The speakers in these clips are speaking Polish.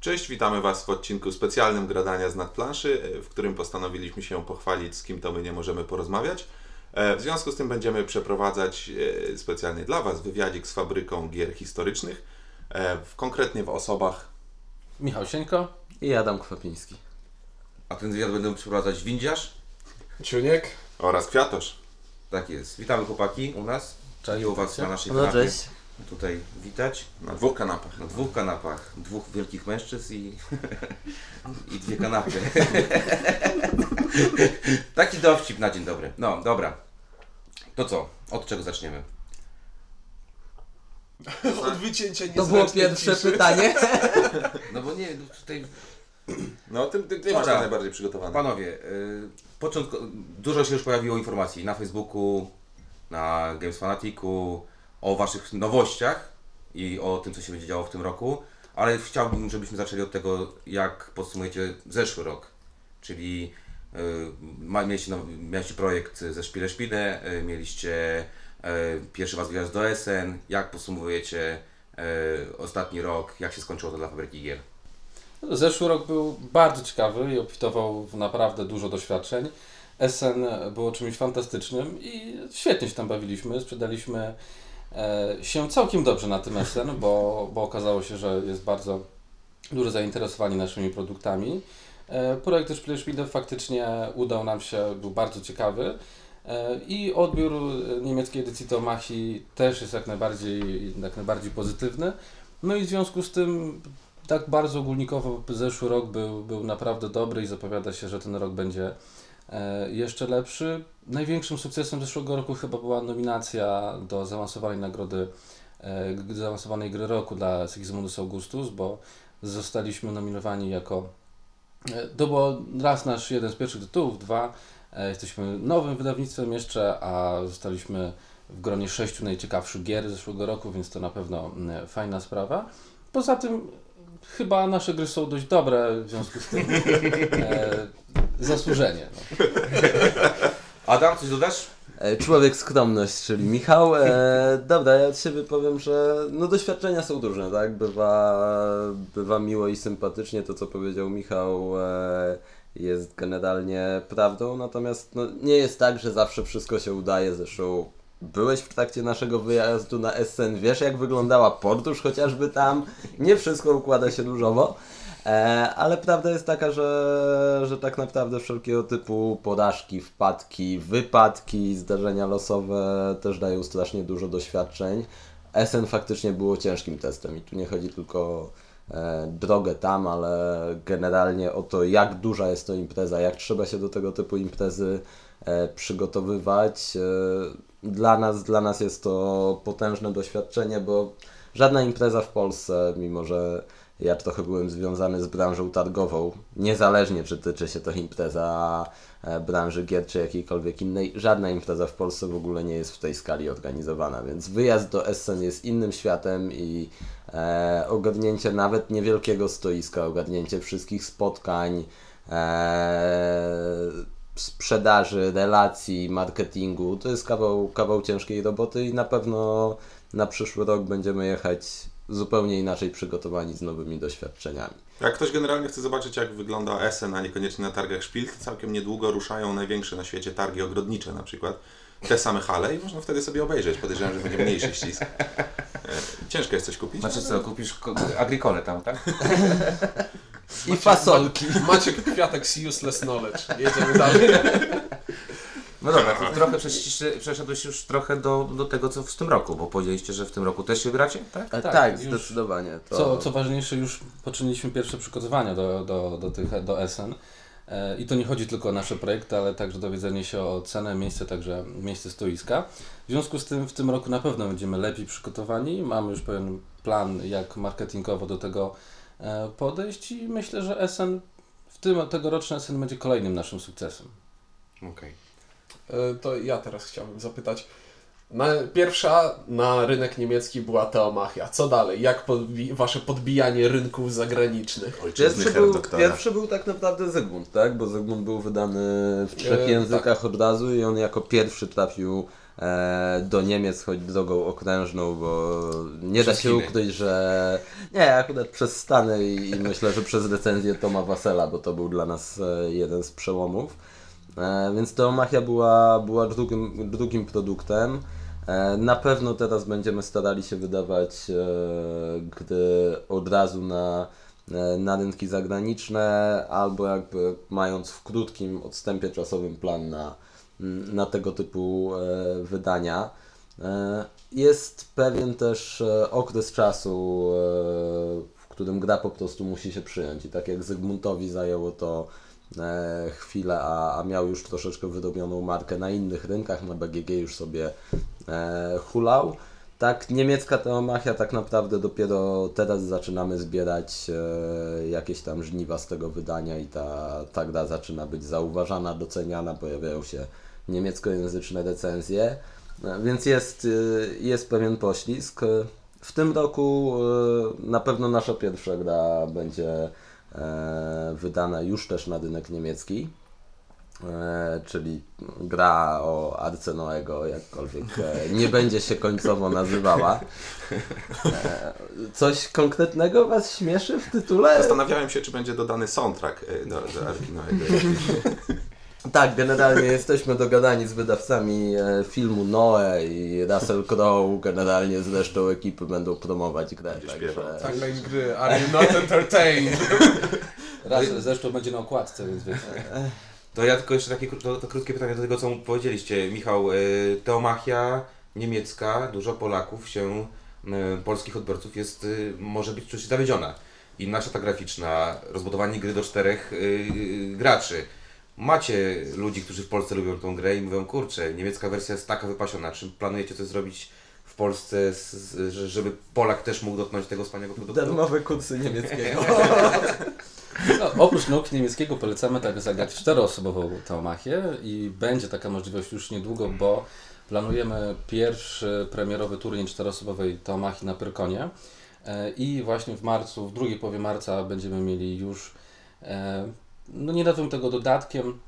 Cześć, witamy Was w odcinku specjalnym Gradania z nadplanszy, w którym postanowiliśmy się pochwalić, z kim to my nie możemy porozmawiać. E, W związku z tym będziemy przeprowadzać e, specjalnie dla Was wywiadzik z fabryką gier historycznych, e, w- konkretnie w osobach Michał Sieńko. I Adam Kwapiński. A ten wywiad będę przeprowadzać windziarz? Ciuniek? oraz Kwiatosz. Tak jest. Witamy chłopaki u nas. Cześć, Miło Was na naszej No kanapie cześć. Tutaj witać. Na dwóch kanapach. Na dwóch kanapach. Dwóch wielkich mężczyzn i, i dwie kanapy. Taki dowcip na dzień dobry. No, dobra. To co? Od czego zaczniemy? Od wycięcia To było pierwsze ciszy. pytanie. No bo nie, tutaj No, ty, ty, ty masz Dobra. najbardziej przygotowane. Panowie, y, początku, dużo się już pojawiło informacji na Facebooku, na Games Fanaticu o Waszych nowościach i o tym, co się będzie działo w tym roku, ale chciałbym, żebyśmy zaczęli od tego, jak podsumujecie zeszły rok. Czyli y, mieliście, no, mieliście projekt ze Szpile Szpile, y, mieliście y, pierwszy Was wyjazd do Essen, jak podsumowujecie ostatni rok, jak się skończyło to dla fabryki gier? Zeszły rok był bardzo ciekawy i obfitował w naprawdę dużo doświadczeń. SN było czymś fantastycznym i świetnie się tam bawiliśmy. Sprzedaliśmy się całkiem dobrze na tym SN, bo, bo okazało się, że jest bardzo duże zainteresowanie naszymi produktami. E, projekt Szpile faktycznie udał nam się, był bardzo ciekawy. E, I odbiór e, niemieckiej edycji Tomachi też jest jak najbardziej, jak najbardziej pozytywny. No i w związku z tym tak bardzo ogólnikowo zeszły rok był, był naprawdę dobry i zapowiada się, że ten rok będzie e, jeszcze lepszy. Największym sukcesem zeszłego roku chyba była nominacja do zaawansowanej nagrody, e, zaawansowanej gry roku dla Sigismundus Augustus, bo zostaliśmy nominowani jako e, to było raz nasz jeden z pierwszych tytułów, dwa e, jesteśmy nowym wydawnictwem jeszcze, a zostaliśmy w gronie sześciu najciekawszych gier zeszłego roku, więc to na pewno fajna sprawa. Poza tym chyba nasze gry są dość dobre, w związku z tym e, zasłużenie. No. Adam, coś dodasz? E, Człowiek skromność, czyli Michał. E, dobra, ja od siebie powiem, że no doświadczenia są różne, tak? Bywa, bywa miło i sympatycznie to, co powiedział Michał. E, jest generalnie prawdą, natomiast no, nie jest tak, że zawsze wszystko się udaje. Zresztą byłeś w trakcie naszego wyjazdu na Essen, wiesz jak wyglądała podróż chociażby tam. Nie wszystko układa się różowo. E, ale prawda jest taka, że, że tak naprawdę wszelkiego typu porażki, wpadki, wypadki, zdarzenia losowe też dają strasznie dużo doświadczeń. Essen faktycznie było ciężkim testem i tu nie chodzi tylko o e, drogę tam, ale generalnie o to, jak duża jest to impreza, jak trzeba się do tego typu imprezy e, przygotowywać. Dla nas, dla nas jest to potężne doświadczenie, bo żadna impreza w Polsce, mimo że ja trochę byłem związany z branżą targową, niezależnie czy tyczy się to impreza e, branży gier czy jakiejkolwiek innej, żadna impreza w Polsce w ogóle nie jest w tej skali organizowana, więc wyjazd do Essen jest innym światem i e, ogarnięcie nawet niewielkiego stoiska, ogarnięcie wszystkich spotkań, e, sprzedaży, relacji, marketingu, to jest kawał, kawał ciężkiej roboty i na pewno na przyszły rok będziemy jechać zupełnie inaczej przygotowani z nowymi doświadczeniami. Jak ktoś generalnie chce zobaczyć, jak wygląda Essen, a niekoniecznie na targach Szpil, to całkiem niedługo ruszają największe na świecie targi ogrodnicze na przykład. Te same hale i można wtedy sobie obejrzeć. Podejrzewam, że będzie mniejszy ścisk. E, Ciężko jest coś kupić. Znaczy co, kupisz ko- agrikole tam, tak? I fasolki. Maciek Kwiatek z Useless Knowledge. Jedziemy dalej. No dobra, to trochę przeszliście- przeszedłeś już trochę do, do tego, co w tym roku, bo powiedzieliście, że w tym roku też się wybracie, tak? Tak, Tak, tak już- zdecydowanie. To... Co, co ważniejsze, już poczyniliśmy pierwsze przygotowania do, do, do, tych, do SN. E, I to nie chodzi tylko o nasze projekty, ale także dowiedzenie się o cenę, miejsce, także miejsce stoiska. W związku z tym w tym roku na pewno będziemy lepiej przygotowani. Mamy już pewien plan, jak marketingowo do tego e, podejść i myślę, że SN, w tym tegoroczny SN będzie kolejnym naszym sukcesem. Okej. E, To ja teraz chciałbym zapytać. Na, pierwsza na rynek niemiecki była Teomachia. Co dalej? Jak podbi wasze podbijanie rynków zagranicznych? Ojczyzny Pierwszy był, pierwszy był tak naprawdę Zygmunt, tak? Bo Zygmunt był wydany w trzech E, językach od razu i on jako pierwszy trafił e, do Niemiec, choć drogą okrężną, bo nie da Przez się Chiny. ukryć, że nie, akurat przez Stany i, i myślę, że przez recenzję Toma Wasela, bo to był dla nas e, jeden z przełomów. E, więc Teomachia była, była drugim, drugim produktem. E, na pewno teraz będziemy starali się wydawać e, gry od razu na, na rynki zagraniczne, albo jakby mając w krótkim odstępie czasowym plan na, na tego typu wydania. Jest pewien też okres czasu, w którym gra po prostu musi się przyjąć. I tak jak Zygmuntowi zajęło to chwilę, a, a miał już troszeczkę wyrobioną markę na innych rynkach, na BGG już sobie e, hulał. Tak, niemiecka teomachia tak naprawdę dopiero teraz zaczynamy zbierać e, jakieś tam żniwa z tego wydania i ta, ta gra zaczyna być zauważana, doceniana, pojawiają się niemieckojęzyczne recenzje, e, więc jest, e, jest pewien poślizg. E, W tym roku e, na pewno nasza pierwsza gra będzie e, wydana już też na rynek niemiecki. E, czyli gra o Arce Noego, jakkolwiek e, nie będzie się końcowo nazywała. E, coś konkretnego Was śmieszy w tytule? Zastanawiałem się, czy będzie dodany soundtrack e, do, do Arki Noego. Tak, generalnie jesteśmy dogadani z wydawcami e, filmu Noe i Russell Crowe, generalnie z resztą ekipy będą promować grę. Także... Tak, na ich gry. Are you not entertained? Raz zresztą będzie na okładce, więc wiecie. To ja tylko jeszcze takie to, to krótkie pytanie do tego, co powiedzieliście. Michał, y, Teomachia niemiecka, dużo Polaków się, y, polskich odbiorców jest, y, może być czuć zawiedziona. I nasza ta graficzna, rozbudowanie gry do czterech y, y, graczy. Macie ludzi, którzy w Polsce lubią tą grę i mówią, kurczę, niemiecka wersja jest taka wypasiona, czy planujecie coś zrobić w Polsce, z, z, że- żeby Polak też mógł dotknąć tego wspaniałego produktu? Darmowe kursy niemieckiego. No, oprócz nauki niemieckiego polecamy tak zagrać w czteroosobową teomachię i będzie taka możliwość już niedługo, bo planujemy pierwszy premierowy turniej czteroosobowej teomachii na Pyrkonie E, i właśnie w marcu, w drugiej połowie marca będziemy mieli już, e, no nie nazwę tego dodatkiem,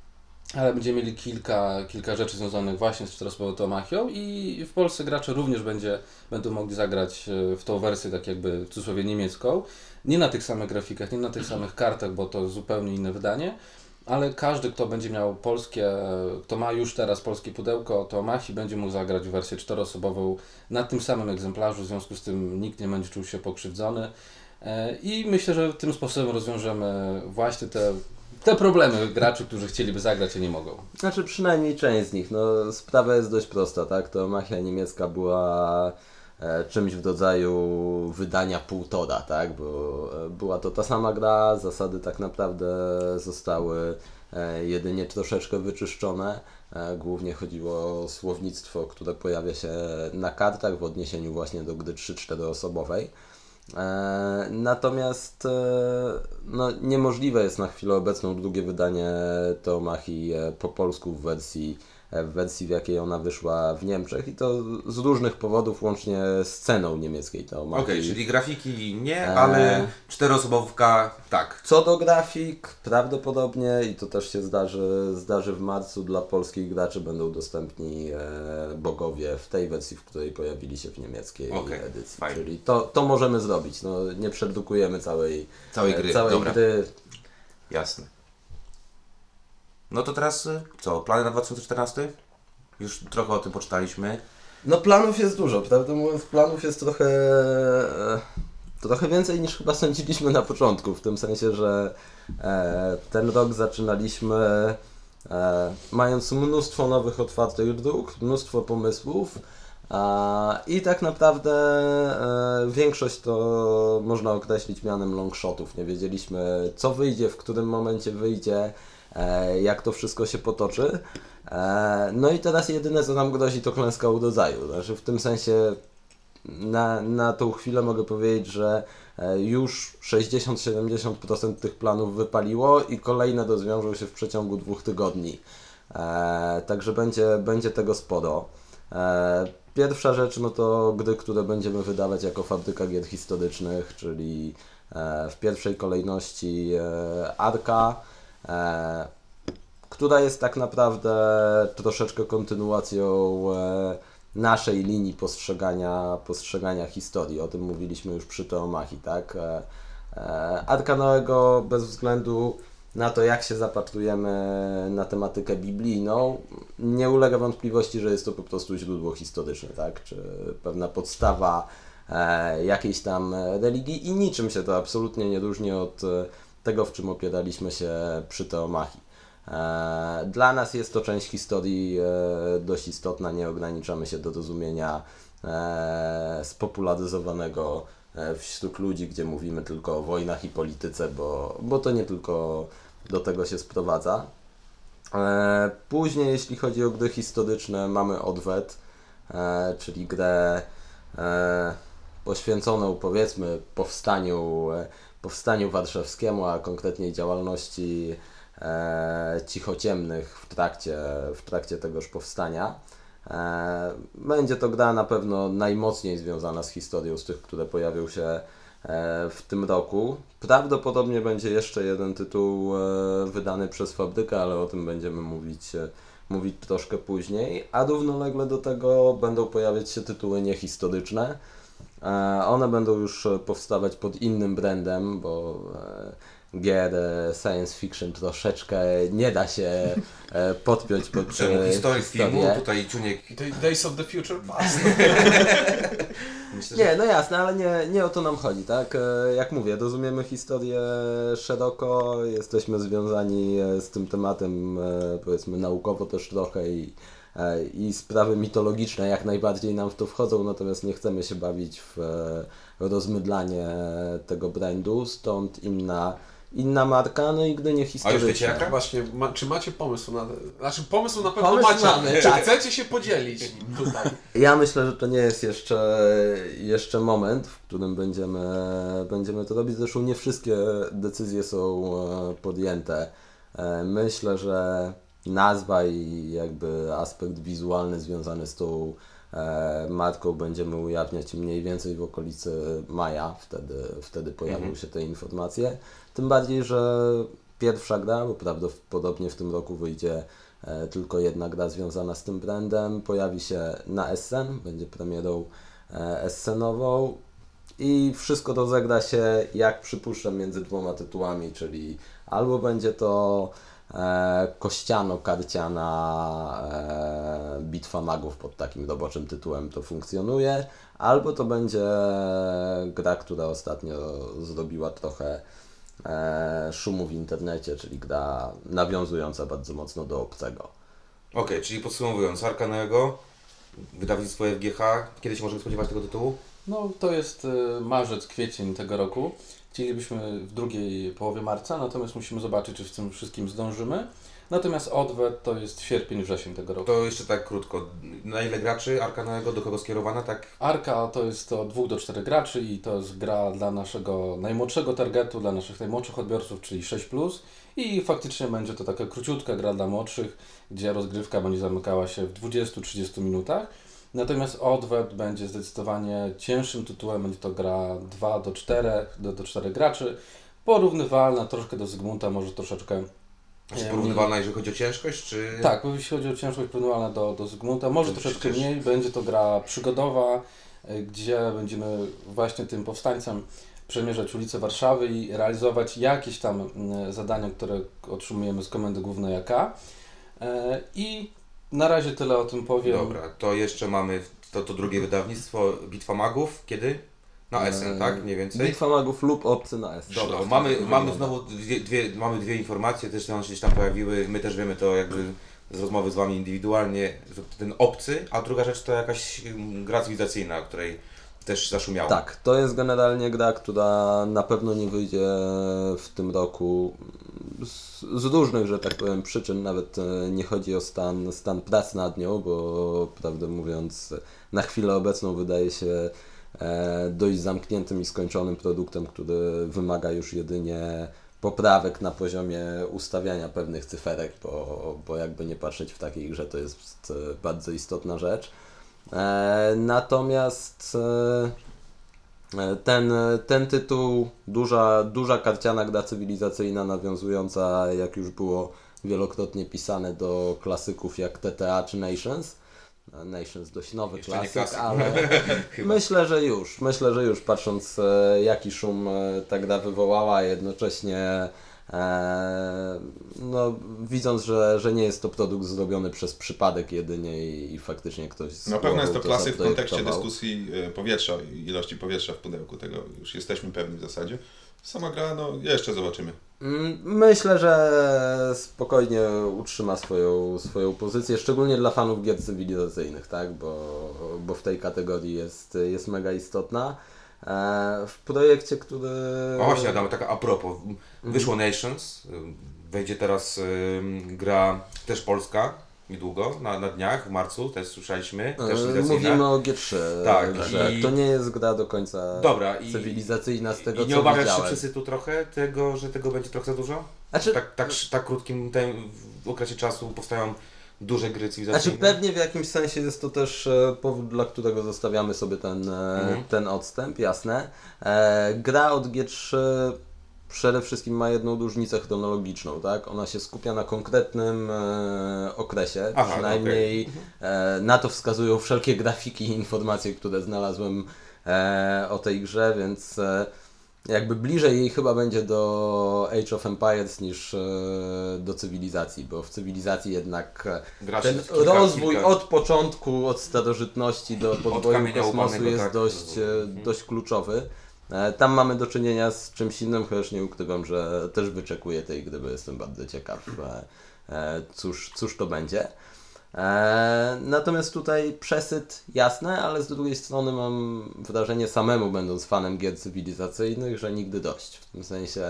ale będziemy mieli kilka, kilka rzeczy związanych właśnie z czteroosobową teomachią i w Polsce gracze również będzie, będą mogli zagrać e, w tą wersję tak jakby w cudzysłowie niemiecką. Nie na tych samych grafikach, nie na tych samych kartach, bo to zupełnie inne wydanie, ale każdy, kto będzie miał polskie, kto ma już teraz polskie pudełko, to Machi będzie mógł zagrać w wersję czteroosobową na tym samym egzemplarzu, w związku z tym nikt nie będzie czuł się pokrzywdzony. E, I myślę, że tym sposobem rozwiążemy właśnie te, te problemy graczy, którzy chcieliby zagrać, a nie mogą. Znaczy przynajmniej część z nich. No, sprawa jest dość prosta, tak? To machia niemiecka była e, czymś w rodzaju wydania półtora, tak? Bo e, była to ta sama gra, zasady tak naprawdę zostały e, jedynie troszeczkę wyczyszczone. E, głównie chodziło o słownictwo, które pojawia się na kartach w odniesieniu właśnie do gry 3-4 osobowej. E, Natomiast e, no, niemożliwe jest na chwilę obecną drugie wydanie Teomachii e, po polsku w wersji, e, w wersji, w jakiej ona wyszła w Niemczech i to z różnych powodów, łącznie z ceną niemieckiej Teomachii. Okej, czyli grafiki nie, Eee. ale czteroosobowka tak. Co do grafik, prawdopodobnie i to też się zdarzy, zdarzy w marcu dla polskich graczy będą dostępni e, bogowie w tej wersji, w której pojawili się w niemieckiej Okej, edycji. fajnie. Czyli to, to możemy zrobić. No, nie przedrukujemy całej, Całej e, gry, całej dobra. gry. Jasne. No to teraz y, co? Plany na 2014? Już trochę o tym poczytaliśmy. No planów jest dużo, prawdę mówiąc planów jest trochę, e, trochę więcej niż chyba sądziliśmy na początku, w tym sensie, że e, ten rok zaczynaliśmy e, mając mnóstwo nowych otwartych dróg, mnóstwo pomysłów i tak naprawdę e, większość to można określić mianem longshotów. Nie wiedzieliśmy co wyjdzie, w którym momencie wyjdzie, e, jak to wszystko się potoczy. E, No i teraz jedyne co nam grozi to klęska urodzaju. Znaczy w tym sensie na, na tą chwilę mogę powiedzieć, że już 60-70% tych planów wypaliło i kolejne rozwiążą się w przeciągu dwóch tygodni. Także będzie, będzie tego sporo. E, pierwsza rzecz no to gry, które będziemy wydawać jako fabryka gier historycznych, czyli e, w pierwszej kolejności e, Arka, która jest tak naprawdę troszeczkę kontynuacją naszej linii postrzegania, postrzegania historii. O tym mówiliśmy już przy Teomachi, tak? Arka Noego bez względu na to, jak się zapatrujemy na tematykę biblijną, nie ulega wątpliwości, że jest to po prostu źródło historyczne, tak? Czy pewna podstawa e, jakiejś tam religii i niczym się to absolutnie nie różni od e, tego, w czym opieraliśmy się przy Teomachi. E, Dla nas jest to część historii e, dość istotna, nie ograniczamy się do rozumienia spopularyzowanego wśród ludzi, gdzie mówimy tylko o wojnach i polityce, bo, bo to nie tylko do tego się sprowadza. E, Później, jeśli chodzi o gry historyczne, mamy Odwet, e, czyli grę e, poświęconą powiedzmy powstaniu, e, powstaniu warszawskiemu, a konkretniej działalności e, cichociemnych w trakcie, w trakcie tegoż powstania. E, Będzie to gra na pewno najmocniej związana z historią z tych, które pojawią się e, w tym roku. Prawdopodobnie będzie jeszcze jeden tytuł e, wydany przez fabrykę, ale o tym będziemy mówić, mówić troszkę później. A równolegle do tego będą pojawiać się tytuły niehistoryczne. One będą już powstawać pod innym brandem, bo gier science fiction troszeczkę nie da się e, podpiąć pod Czemu historii filmu, tutaj Ciuniek... Day- Days of the Future Past. Myślę, że Nie, no jasne, ale nie, nie o to nam chodzi, tak? E, Jak mówię, rozumiemy historię szeroko, jesteśmy związani e, z tym tematem, powiedzmy, naukowo też trochę i, i sprawy mitologiczne jak najbardziej nam w to wchodzą, natomiast nie chcemy się bawić w rozmydlanie tego brandu, stąd inna, inna marka, no i gdy nie A już wiecie jaka? Właśnie, ma, czy macie pomysł na... Znaczy pomysł na pewno Pomysł macie. mamy, czy tak. chcecie się podzielić tutaj? Ja myślę, że to nie jest jeszcze, jeszcze moment, w którym będziemy, będziemy to robić. Zresztą nie wszystkie decyzje są e, podjęte. E, Myślę, że nazwa i jakby aspekt wizualny związany z tą e, marką będziemy ujawniać mniej więcej w okolicy maja. Wtedy, wtedy pojawią się te informacje. Tym bardziej, że pierwsza gra, bo prawdopodobnie w tym roku wyjdzie e, tylko jedna gra związana z tym brandem, pojawi się na Essen, będzie premierą e, Essenową i wszystko rozegra się, jak przypuszczam, między dwoma tytułami, czyli albo będzie to e, kościano-karciana bitwa magów pod takim roboczym tytułem to funkcjonuje, albo to będzie gra, która ostatnio zrobiła trochę szumu w internecie, czyli gra nawiązująca bardzo mocno do obcego. Okej, czyli podsumowując, Arka Noego, wydawnictwo FGH, kiedy się możemy spodziewać tego tytułu? No to jest y, marzec, kwiecień tego roku. Chcielibyśmy w drugiej połowie marca, natomiast musimy zobaczyć, czy w tym wszystkim zdążymy. Natomiast odwet to jest sierpień, wrzesień tego roku. To jeszcze tak krótko, na ile graczy Arka Noego, do kogo skierowana, tak? Arka to jest od 2 do 4 graczy i to jest gra dla naszego najmłodszego targetu, dla naszych najmłodszych odbiorców, czyli 6. I faktycznie będzie to taka króciutka gra dla młodszych, gdzie rozgrywka będzie zamykała się w 20-30 minutach. Natomiast Odwet będzie zdecydowanie cięższym tytułem, będzie to gra 2 do 4, do, do 4 graczy, porównywalna troszkę do Zygmunta, może troszeczkę Czy e, porównywalna, jeżeli chodzi o ciężkość, czy... tak, bo jeśli chodzi o ciężkość porównywalna do, do Zygmunta, może troszeczkę mniej. Będzie to gra przygodowa, y, gdzie będziemy właśnie tym powstańcem przemierzać ulice Warszawy i realizować jakieś tam mm, zadania, które otrzymujemy z Komendy Głównej AK. E, I na razie tyle o tym powiem. Dobra, to jeszcze mamy to, to drugie wydawnictwo, Bitwa Magów, kiedy? Na Essen, E, tak? Mniej więcej? Bitwa magów lub obcy na S. Dobra, mamy, mamy znowu dwie, dwie, mamy dwie informacje, też one się gdzieś tam pojawiły, my też wiemy to jakby z rozmowy z Wami indywidualnie, ten obcy, a druga rzecz to jakaś mm, gra cywilizacyjna, o której też zaszumiało. Tak, to jest generalnie gra, która na pewno nie wyjdzie w tym roku z, z różnych, że tak powiem, przyczyn. Nawet e, nie chodzi o stan, stan prac nad nią, bo prawdę mówiąc, na chwilę obecną wydaje się dość zamkniętym i skończonym produktem, który wymaga już jedynie poprawek na poziomie ustawiania pewnych cyferek, bo, bo jakby nie patrzeć w takiej grze, to jest e, bardzo istotna rzecz. E, natomiast e, ten, ten tytuł, duża, duża karciana gra cywilizacyjna nawiązująca, jak już było wielokrotnie pisane do klasyków jak TTA czy Nations. Nations dość nowy Jeszcze klasyk, ale myślę, że już. Myślę, że już patrząc e, jaki szum e, ta gra wywołała, a jednocześnie e, no, widząc, że, że nie jest to produkt zrobiony przez przypadek jedynie i, i faktycznie ktoś z Na pewno jest to klasyk w kontekście dyskusji powietrza, ilości powietrza w pudełku. Tego już jesteśmy pewni w zasadzie. Sama gra, no jeszcze zobaczymy. Mm, Myślę, że spokojnie utrzyma swoją, swoją pozycję, szczególnie dla fanów gier cywilizacyjnych, tak? bo, bo w tej kategorii jest, jest mega istotna. E, W projekcie, który. A właśnie Adam, taka a propos, wyszło Nations, wejdzie teraz gra też polska, niedługo, na, na dniach, w marcu, też słyszeliśmy, też E. Mówimy o G3. Tak, że i- To nie jest gra do końca Dobra, i- cywilizacyjna z tego I nie co obawiasz się przesytu trochę tego, że tego będzie trochę za dużo? Znaczy, Tak, tak, tak krótkim w okresie czasu powstają duże gry Znaczy cywilizacyjne? pewnie w jakimś sensie jest to też e, powód, dla którego zostawiamy sobie ten, Mhm. ten odstęp, jasne. E, gra od G3 przede wszystkim ma jedną różnicę chronologiczną, tak? Ona się skupia na konkretnym e, okresie, Aha, no przynajmniej e, na to wskazują wszelkie grafiki i informacje, które znalazłem e, o tej grze, więc e, jakby bliżej jej chyba będzie do Age of Empires niż e, do cywilizacji, bo w cywilizacji jednak e, Grasz ten kilka- rozwój kilka- od początku, od starożytności do podboju kosmosu jest tak. dość, e, dość kluczowy. E, Tam mamy do czynienia z czymś innym, chociaż nie ukrywam, że też wyczekuję tej gry, bo jestem bardzo ciekaw, e, cóż, cóż to będzie. E, Natomiast tutaj przesyt jasne, ale z drugiej strony mam wrażenie samemu będąc fanem gier cywilizacyjnych, że nigdy dość. W tym sensie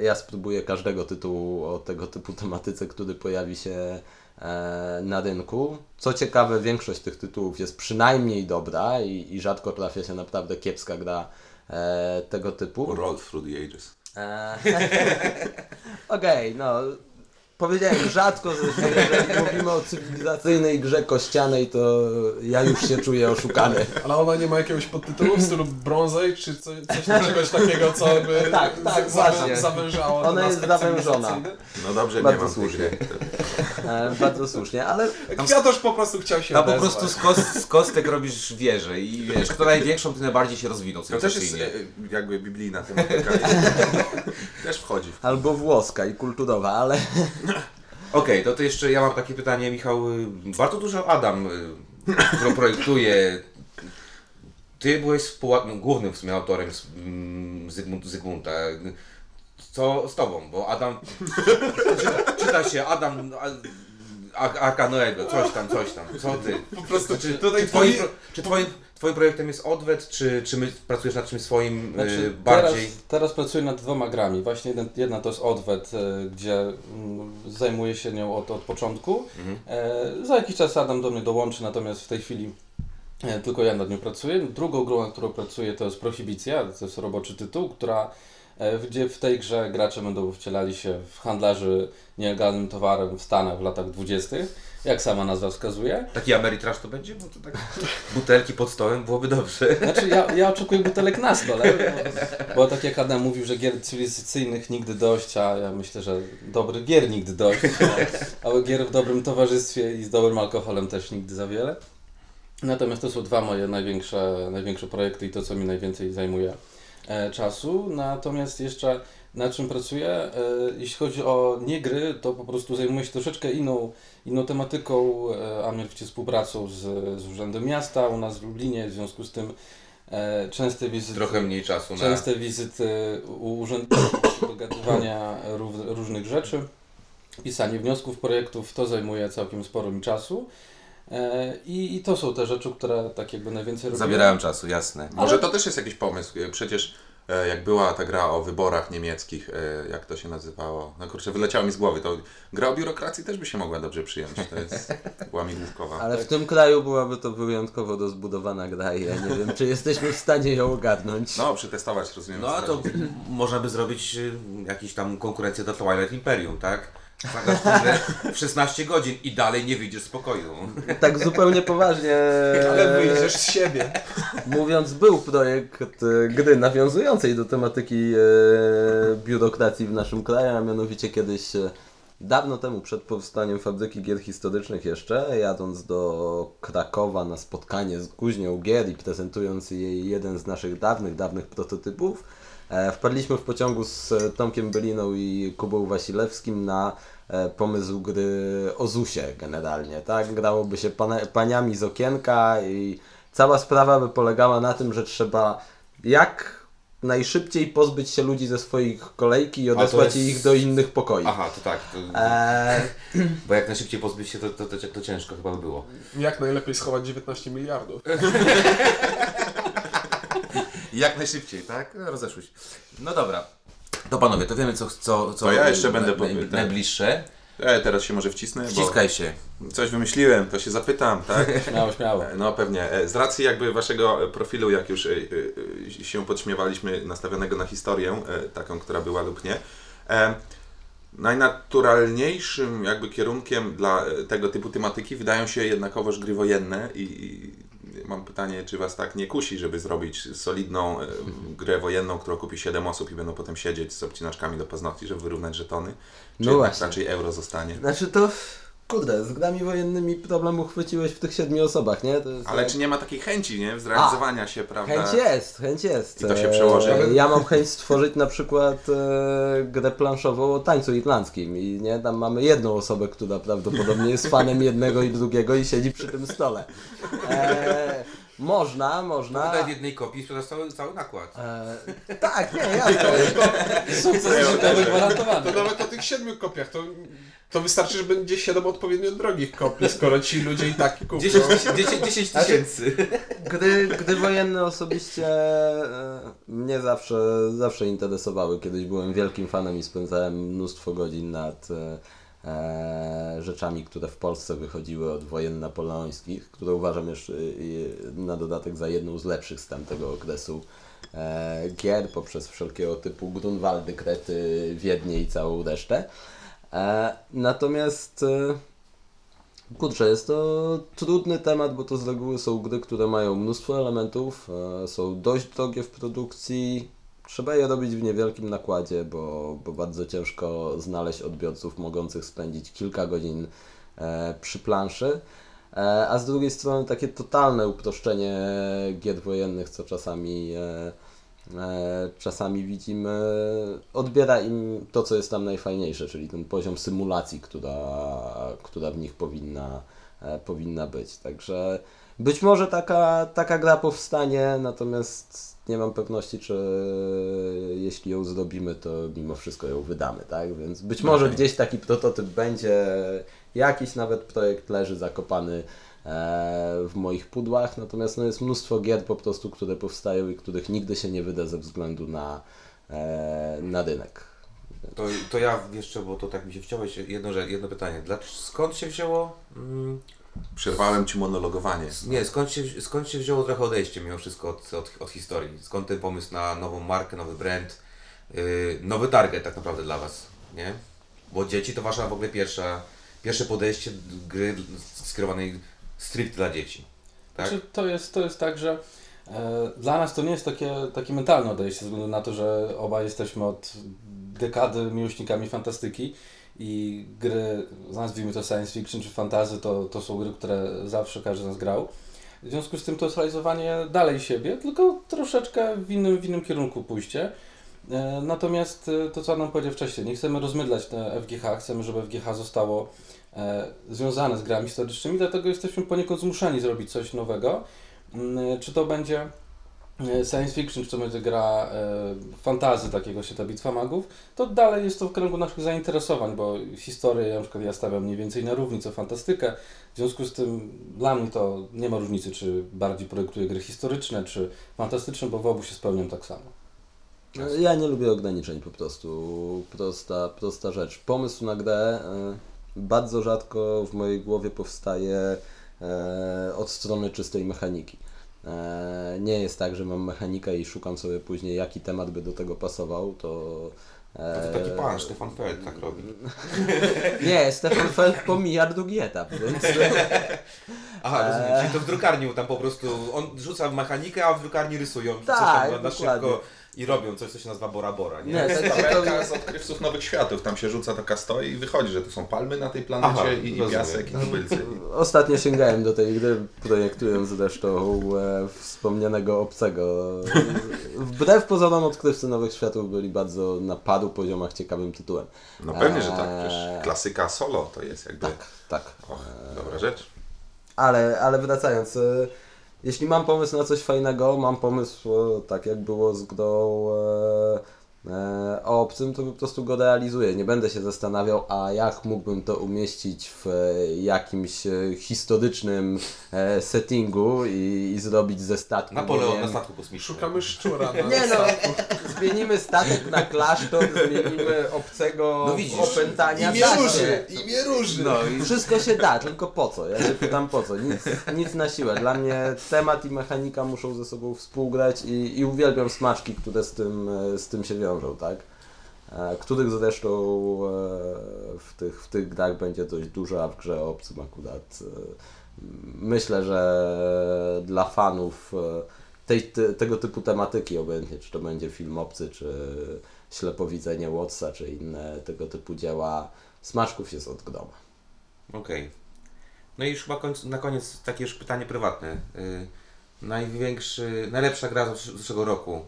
ja spróbuję każdego tytułu o tego typu tematyce, który pojawi się na rynku. Co ciekawe, większość tych tytułów jest przynajmniej dobra i, i rzadko trafia się naprawdę kiepska gra e, tego typu. Roll through the ages. Eee, Okej, no. Powiedziałem rzadko, że jeżeli mówimy o cywilizacyjnej grze kościanej, to ja już się czuję oszukany. Ale ona nie ma jakiegoś podtytułu w stylu Bronzej, czy co, coś czegoś takiego, co by Tak, tak, z- właśnie. zawężało Ona jest zawężona. No dobrze, Bardzo nie mam słusznie. E, bardzo słusznie, ale Kwiatosz po prostu chciał się Tam po prostu z, kos, z kostek robisz wieżę i wiesz, kto największą, ty najbardziej się rozwinął To też jest e, jakby biblijna tematyka. też wchodzi w albo włoska i kulturowa, ale Okej, to, to jeszcze ja mam takie pytanie, Michał. y, Bardzo dużo Adam, y, którą projektuje. Ty byłeś no, głównym w sumie autorem mm, Zygmunt, Zygmunta. Co z tobą? Bo Adam. Czyta się Adam. A- a- Aka Noego, coś tam, coś tam. Co ty? Po prostu Czy, tutaj czy, twoim, twoi- pro- czy twoim, twoim projektem jest odwet, czy, czy my pracujesz nad czymś swoim Znaczy, y, teraz, bardziej? teraz pracuję nad dwoma grami. Właśnie jeden, jedna to jest Odwet, e, gdzie mm, zajmuję się nią od, od początku. Mhm. E, za jakiś czas Adam do mnie dołączy, natomiast w tej chwili e, tylko ja nad nią pracuję. Drugą grą, nad którą pracuję, to jest Prohibicja, to jest roboczy tytuł, która, gdzie w tej grze gracze będą wcielali się w handlarzy nielegalnym towarem w Stanach w latach 20., jak sama nazwa wskazuje. Taki Ameritrash to będzie? Bo to tak butelki pod stołem byłoby dobrze. Znaczy ja, ja oczekuję butelek na stole, bo, bo tak jak Adam mówił, że gier cywilizacyjnych nigdy dość, a ja myślę, że dobrych gier nigdy dość, a, a gier w dobrym towarzystwie i z dobrym alkoholem też nigdy za wiele. Natomiast to są dwa moje największe, największe projekty i to, co mi najwięcej zajmuje e, czasu. Natomiast jeszcze na czym pracuję, e, jeśli chodzi o nie gry, to po prostu zajmuję się troszeczkę inną, inną tematyką, e, a mianowicie współpracą z, z Urzędem Miasta u nas w Lublinie, w związku z tym e, częste wizyty, Trochę mniej czasu na... częste wizyty u urzędników, dogadywania różnych rzeczy, pisanie wniosków, projektów, to zajmuje całkiem sporo mi czasu. E, I, I to są te rzeczy, które tak jakby najwięcej robię. Zabierałem czasu, jasne. Może to też jest jakiś pomysł. Przecież e, jak była ta gra o wyborach niemieckich, e, jak to się nazywało? No kurczę, wyleciało mi z głowy. To gra o biurokracji też by się mogła dobrze przyjąć. To jest łamigłówkowa. ale w tym kraju byłaby to wyjątkowo rozbudowana gra i ja nie wiem, czy jesteśmy w stanie ją ogarnąć. No, przetestować, rozumiem. No a to można by zrobić jakiś tam konkurencję do Twilight Imperium, tak? Grę w 16 godzin i dalej nie wyjdziesz z pokoju. Tak zupełnie poważnie. Ale wyjdziesz z siebie. Mówiąc, był projekt e, gry nawiązującej do tematyki e, biurokracji w naszym kraju, a mianowicie kiedyś e, dawno temu, przed powstaniem fabryki gier historycznych jeszcze, jadąc do Krakowa na spotkanie z Kuźnią Gier i prezentując jej jeden z naszych dawnych, dawnych prototypów, e, wpadliśmy w pociągu z e, Tomkiem Byliną i Kubą Wasilewskim na e, pomysł gry o ZUSie generalnie, tak? Grałoby się pana, paniami z okienka i cała sprawa by polegała na tym, że trzeba jak najszybciej pozbyć się ludzi ze swoich kolejki i odesłać jest- ich do innych pokoi. Aha, to tak. To, Eee, Bo jak najszybciej pozbyć się, to, to, to, to ciężko chyba by było. Jak najlepiej schować 19 miliardów. Jak najszybciej, tak? No, Rozeszły się. No dobra. To panowie, to wiemy co... co, co To ja jeszcze będę naj, powie- tak. najbliższe. E, teraz się może wcisnę, Wciskaj się. coś wymyśliłem, to się zapytam, tak? Śmiało, śmiało. No pewnie. E, Z racji jakby waszego e, profilu, jak już e, e, się podśmiewaliśmy, nastawionego na historię, e, taką, która była lub nie, e, najnaturalniejszym jakby kierunkiem dla e, tego typu tematyki wydają się jednakowoż gry wojenne i mam pytanie, czy was tak nie kusi, żeby zrobić solidną e, grę wojenną, którą kupi 7 osób i będą potem siedzieć z obcinaczkami do paznokci, żeby wyrównać żetony? Czy No właśnie. raczej euro zostanie? znaczy to, kurde, z grami wojennymi problem uchwyciłeś w tych siedmiu osobach, nie? To jest Ale jak- czy nie ma takiej chęci, nie? Zrealizowania się, prawda? Chęć jest, chęć jest. I to się przełoży. E, Ja mam chęć stworzyć na przykład e, grę planszową o tańcu irlandzkim i nie, tam mamy jedną osobę, która prawdopodobnie jest fanem jednego i drugiego i siedzi przy tym stole. E, można, można. Tutaj w jednej kopii sprzedasz cały, cały nakład. E, tak, nie, jasne. Sukces życiowy gwarantowany. To nawet o tych siedmiu kopiach, to, to wystarczy, że będzie siedem odpowiednio drogich kopii, skoro ci ludzie i tak kupią. 10 10 10 tysięcy. Gry, gry wojenne osobiście e, mnie zawsze, zawsze interesowały. Kiedyś byłem wielkim fanem i spędzałem mnóstwo godzin nad e, e, rzeczami, które w Polsce wychodziły od wojen napoleońskich, które uważam jeszcze e, na dodatek za jedną z lepszych z tamtego okresu e, gier, poprzez wszelkiego typu Grunwaldy, Krety, Wiednie i całą resztę. E, natomiast e, Kurczę, jest to trudny temat, bo to z reguły są gry, które mają mnóstwo elementów, e, są dość drogie w produkcji, trzeba je robić w niewielkim nakładzie, bo, bo bardzo ciężko znaleźć odbiorców mogących spędzić kilka godzin przy planszy. A z drugiej strony takie totalne uproszczenie gier wojennych, co czasami, czasami widzimy, odbiera im to, co jest tam najfajniejsze, czyli ten poziom symulacji, która, która w nich powinna, e, powinna być. Także być może taka, taka gra powstanie, natomiast nie mam pewności, czy jeśli ją zrobimy, to mimo wszystko ją wydamy, tak? Więc być może Okej. gdzieś taki prototyp będzie, jakiś nawet projekt leży zakopany e, w moich pudłach, natomiast no, jest mnóstwo gier po prostu, które powstają i których nigdy się nie wyda ze względu na, e, na rynek. To, to ja jeszcze, bo to tak mi się wciąłeś, jedno, że- jedno pytanie. Dla, skąd się wzięło... Mm, Przerwałem ci monologowanie. nie, skąd się, skąd się wzięło trochę odejście mimo wszystko od, od, od historii? Skąd ten pomysł na nową markę, nowy brand, yy, nowy target tak naprawdę dla Was, nie? Bo dzieci to Wasza w ogóle pierwsza, pierwsze podejście do gry skierowanej stricte dla dzieci. Tak? Znaczy, to, jest, to jest tak, że e, dla nas to nie jest takie, takie mentalne odejście, ze względu na to, że obaj jesteśmy od dekady miłośnikami fantastyki i gry, nazwijmy to science fiction czy fantasy, to, to są gry, które zawsze każdy z nas grał. W związku z tym to jest realizowanie dalej siebie, tylko troszeczkę w innym, w innym kierunku pójście. E, Natomiast e, to, co Adam powiedział wcześniej, nie chcemy rozmydlać te FGH, chcemy, żeby FGH zostało związane z grami historycznymi, dlatego jesteśmy poniekąd zmuszeni zrobić coś nowego. Mm, Czy to będzie e, science fiction, czy to będzie gra e, fantazy takiego się ta bitwa magów, to dalej jest to w kręgu naszych zainteresowań, bo historię na przykład ja stawiam mniej więcej na równi co fantastykę. W związku z tym dla mnie to nie ma różnicy, czy bardziej projektuję gry historyczne, czy fantastyczne, bo w obu się spełniam tak samo. Ja nie lubię ograniczeń po prostu. Prosta, prosta rzecz. Pomysł na grę e, bardzo rzadko w mojej głowie powstaje e, od strony czystej mechaniki. E, Nie jest tak, że mam mechanikę i szukam sobie później, jaki temat by do tego pasował, to... E, to taki pan, Stefan Feld tak robi. Nie, Stefan Feld pomija drugi etap, więc... Aha, rozumiem, czyli to w drukarni tam po prostu, on rzuca w mechanikę, a w drukarni rysują. Tak, dokładnie. szybko I robią coś, co się nazywa Bora Bora, nie? Nie, tak Tabelka zupełnie... z odkrywców nowych światów. Tam się rzuca taka stoi i wychodzi, że to są palmy na tej planecie Aha, i, rozumiem. piasek i tubylcy. Ostatnio sięgałem do tej gry, projektując zresztą e, wspomnianego obcego. Wbrew pozorom odkrywcy Nowych Światów byli bardzo na paru poziomach ciekawym tytułem. No pewnie, że tak. Eee. Przecież klasyka solo to jest jakby... Tak, tak. Och, dobra rzecz. Ale, ale wracając, e, jeśli mam pomysł na coś fajnego, mam pomysł, e, tak jak było z grą e, o obcym, to po prostu go realizuję. Nie będę się zastanawiał, a jak mógłbym to umieścić w e, jakimś e, historycznym e, settingu i, i zrobić ze statku. Napoleon na statku kosmicznym. Szukamy szczura na Nie no, zmienimy statek na klasztor, zmienimy obcego No widzisz, opętania. Imię róży, imię róży. No i wszystko się da, tylko po co? Ja się pytam po co? Nic, nic na siłę. Dla mnie temat i mechanika muszą ze sobą współgrać i, i uwielbiam smaczki, które z tym, e, z tym się wiążą, tak? E, Których zresztą e, w tych, w tych grach będzie dość dużo, a w grze obcym akurat e, myślę, że dla fanów tej, te, tego typu tematyki, obojętnie czy to będzie film obcy, czy ślepowidzenie Watsa, czy inne tego typu dzieła, smaczków jest od groma. Okej. No i już chyba na koniec takie już pytanie prywatne. Y, największy, najlepsza gra z zeszłego roku,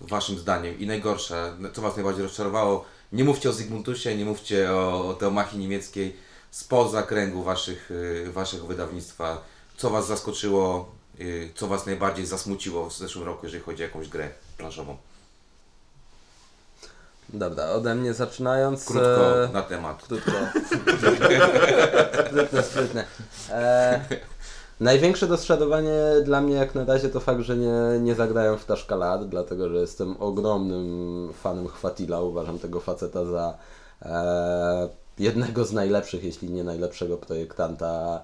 waszym zdaniem, i najgorsza, co was najbardziej rozczarowało? Nie mówcie o Zygmuntusie, nie mówcie o, o Teomachii niemieckiej, spoza kręgu waszych, y, waszego wydawnictwa. Co was zaskoczyło, y, co was najbardziej zasmuciło w zeszłym roku, jeżeli chodzi o jakąś grę planszową? Dobra, ode mnie zaczynając. Krótko e, na temat. Krótko. sprytne, sprytne. E, największe rozczarowanie dla mnie jak na razie to fakt, że nie, nie zagrają w Taszkalat, dlatego że jestem ogromnym fanem Chwatila. Uważam tego faceta za e, jednego z najlepszych, jeśli nie najlepszego projektanta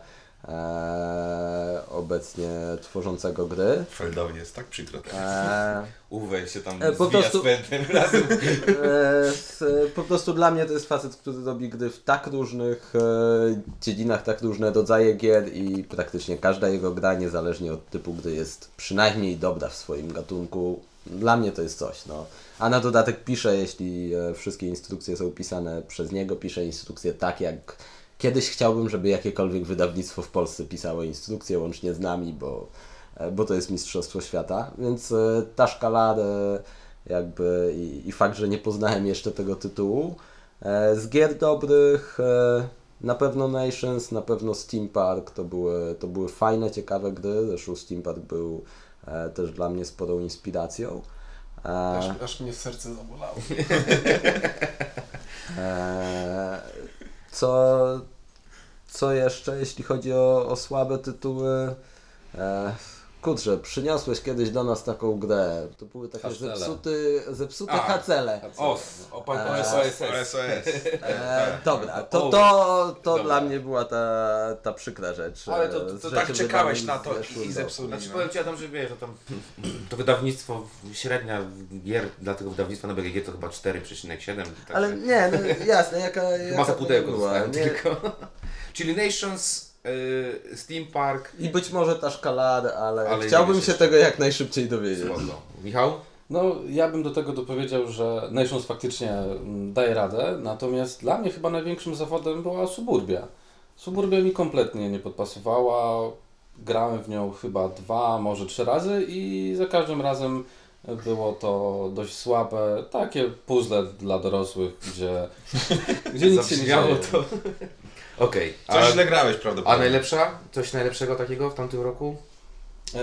e, obecnie tworzącego gry. Feldowi jest tak przykro. E, Uwe się tam E, po prostu- razem. E, s- po prostu dla mnie to jest facet, który robi gry w tak różnych e, dziedzinach, tak różne rodzaje gier i praktycznie każda jego gra, niezależnie od typu gry, jest przynajmniej dobra w swoim gatunku. Dla mnie to jest coś, no. A na dodatek pisze, jeśli e, wszystkie instrukcje są pisane przez niego, pisze instrukcje tak, jak kiedyś chciałbym, żeby jakiekolwiek wydawnictwo w Polsce pisało instrukcje, łącznie z nami, bo, e, bo to jest Mistrzostwo Świata. Więc e, ta szkala jakby i, i fakt, że nie poznałem jeszcze tego tytułu. E, z gier dobrych na pewno Nations, na pewno Steam Park to były, to były fajne, ciekawe gry. Zresztą Steam Park był też dla mnie sporą inspiracją. Aż, aż mnie serce zabolało. co, co jeszcze, jeśli chodzi o, o słabe tytuły? E, kurczę, przyniosłeś kiedyś do nas taką grę. To były takie Hacele. zepsuty, zepsute A, hacele. O, o, o, Eee, OSS. SOS. E, dobra, to, to, to dobra. dla mnie była ta, ta przykra rzecz. Ale to- e, to z tak czekałeś wydanych na to w zeszłym i roku. Znaczy no. powiem Ci Adam, że wiesz, że tam to wydawnictwo, średnia gier dla tego wydawnictwa na BGG to chyba 4,7. także Ale nie, no, jasne, jaka, jaka Masa to pudełko była. dostałem Nie, tylko. Czyli Nations, y, Steam Park, I być może ta szkalada, ale, Ale chciałbym się tego jak najszybciej dowiedzieć. spoko. Michał? No, ja bym do tego dopowiedział, że Nations faktycznie mm, daje radę, natomiast dla mnie chyba największym zawodem była Suburbia. Suburbia mi kompletnie nie podpasowała. Grałem w nią chyba dwa, może trzy razy i za każdym razem było to dość słabe. Takie puzzle dla dorosłych, gdzie, gdzie nic się nie dzieje. to. Okej. Coś A, źle grałeś a prawdopodobnie. najlepsza? Coś najlepszego takiego w tamtym roku? E,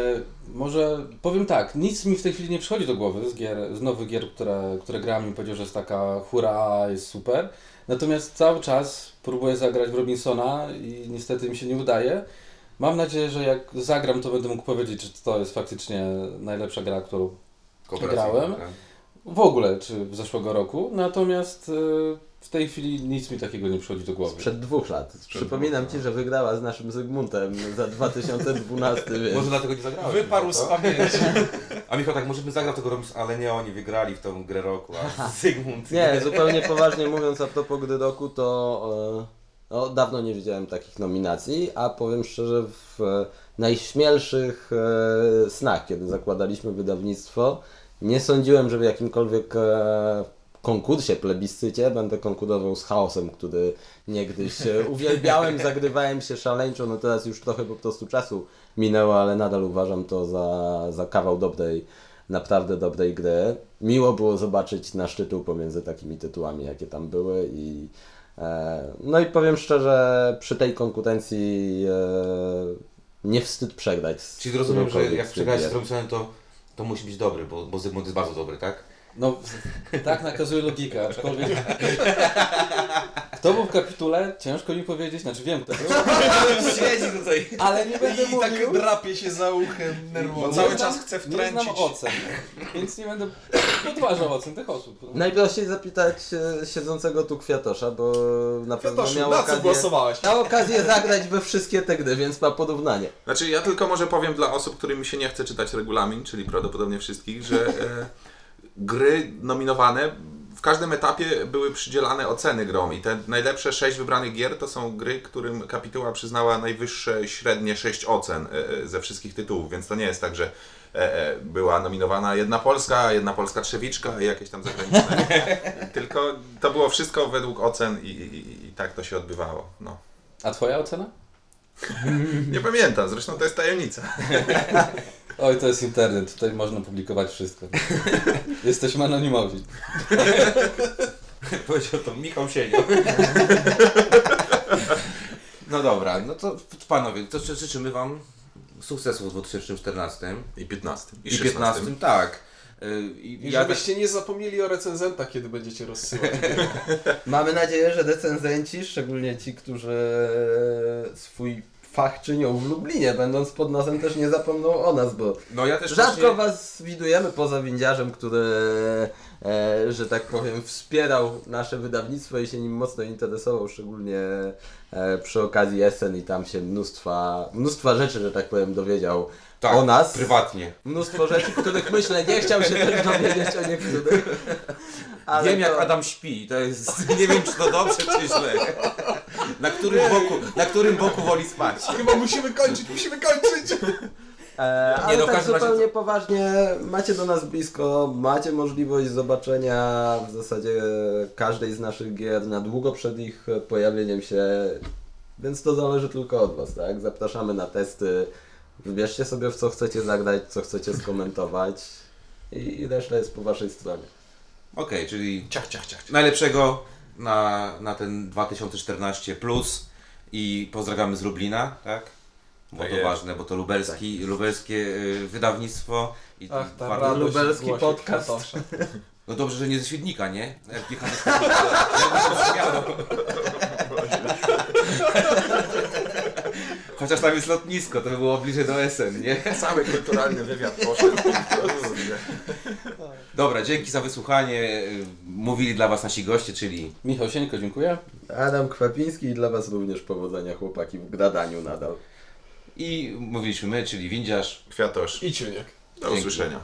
może powiem tak, nic mi w tej chwili nie przychodzi do głowy z, gier, z nowych gier, które, które gram i powiedział, że jest taka hura, jest super. Natomiast cały czas próbuję zagrać w Robinsona i niestety mi się nie udaje. Mam nadzieję, że jak zagram, to będę mógł powiedzieć, czy to jest faktycznie najlepsza gra, którą Kooperacyjna, Grałem. tak. W ogóle, czy w zeszłego roku. Natomiast e, w tej chwili nic mi takiego nie przychodzi do głowy. Sprzed dwóch lat. Przypominam dwóch, Ci, że wygrała z naszym Zygmuntem za 2012, więc... Może dlatego nie zagrałeś. Wyparł z pamięci. A Michał tak, może bym zagrał tego Robins, ale nie, oni wygrali w tą grę roku, a Zygmunt Nie, zupełnie poważnie mówiąc a propos gry roku, to e, no, dawno nie widziałem takich nominacji, a powiem szczerze, w e, najśmielszych snach, kiedy zakładaliśmy wydawnictwo, Nie sądziłem, że w jakimkolwiek e, konkursie, plebiscycie będę konkurował z chaosem, który niegdyś e, uwielbiałem, zagrywałem się szaleńczo, no teraz już trochę po prostu czasu minęło, ale nadal uważam to za, za kawał dobrej, naprawdę dobrej gry. Miło było zobaczyć nasz tytuł pomiędzy takimi tytułami, jakie tam były i e, no i powiem szczerze, przy tej konkurencji e, nie wstyd przegrać. Czyli rozumiem, że jak przegrałeś z. Robinsonem, to, to musi być dobry, bo, bo Zygmunt jest bardzo dobry, tak? No, tak nakazuje logika, aczkolwiek... Kto był w kapitule? Ciężko mi powiedzieć, znaczy wiem kto był, Siedzi tutaj. ale nie będę I tak mówił. drapie się za uchem nerwowo. Nie Cały czas chcę Nie wtręcić. znam ocen, więc nie będę podważał ocen tych osób. Najprościej zapytać e, siedzącego tu Kwiatosza, bo na pewno Kwiatoszu, miał na co okazję, głosowałeś? miał okazję zagrać we wszystkie te gry, więc ma porównanie. Znaczy, ja tylko może powiem dla osób, którym się nie chce czytać regulamin, czyli prawdopodobnie wszystkich, że e, gry nominowane w każdym etapie były przydzielane oceny grom i te najlepsze sześć wybranych gier to są gry, którym kapituła przyznała najwyższe średnie sześć ocen e, e, ze wszystkich tytułów, więc to nie jest tak, że e, była nominowana jedna polska, jedna polska trzewiczka i jakieś tam zagraniczne. tylko to było wszystko według ocen i, i, i- i tak to się odbywało. No. A twoja ocena? Nie pamiętam, zresztą to jest tajemnica. Oj, to jest internet, tutaj można publikować wszystko. Jesteśmy anonimowi. Powiedział to Michał Sienio. No dobra, no to panowie, to ży- życzymy wam sukcesu w 2014 I 15. I, i 16. 15, tak. Y, I I ja tak, żebyście nie zapomnieli o recenzentach, kiedy będziecie rozsyłać. Mamy nadzieję, że recenzenci, szczególnie ci, którzy swój fach czynią w Lublinie, będąc pod nosem też nie zapomną o nas, bo no ja też rzadko właśnie- was widujemy poza windziarzem, który, e, że tak powiem, wspierał nasze wydawnictwo i się nim mocno interesował, szczególnie e, przy okazji Essen i tam się mnóstwa, mnóstwa rzeczy, że tak powiem, dowiedział tak, o nas. prywatnie. Mnóstwo rzeczy, których myślę nie chciał się też dowiedzieć o niektórych. Ale Wiem jak to- Adam śpi, to jest, nie wiem czy to dobrze czy źle. Na którym boku, na którym boku woli spać. Chyba musimy kończyć, musimy kończyć! E, ale no, w tak każdym razie zupełnie poważnie, macie do nas blisko, macie możliwość zobaczenia w zasadzie każdej z naszych gier na długo przed ich pojawieniem się, więc to zależy tylko od Was, tak? Zapraszamy na testy, wybierzcie sobie w co chcecie zagrać, co chcecie skomentować i, i reszta jest po Waszej stronie. Okej, czyli Ciach, ciach, ciach. ciach. najlepszego na, na ten 2014 plus i pozdrawiamy z Lublina, tak? Bo Tak to jest. ważne, bo to lubelski, lubelskie y, wydawnictwo. I Ach, ta warto- radość lubelski podcast. No dobrze, że nie ze Świdnika, nie? Jak jechamy z Świdnika, jakby się brzmiało. Chociaż tam jest lotnisko, to by było bliżej do Essen, nie? Cały kulturalny wywiad poszedł. Dobra, dzięki za wysłuchanie. Mówili dla Was nasi goście, czyli Michał Sieńko, dziękuję. Adam Kwapiński i dla Was również powodzenia chłopaki w gradaniu nadal. i mówiliśmy my, czyli Windziarz. Kwiatosz. I ciuniek. Do usłyszenia.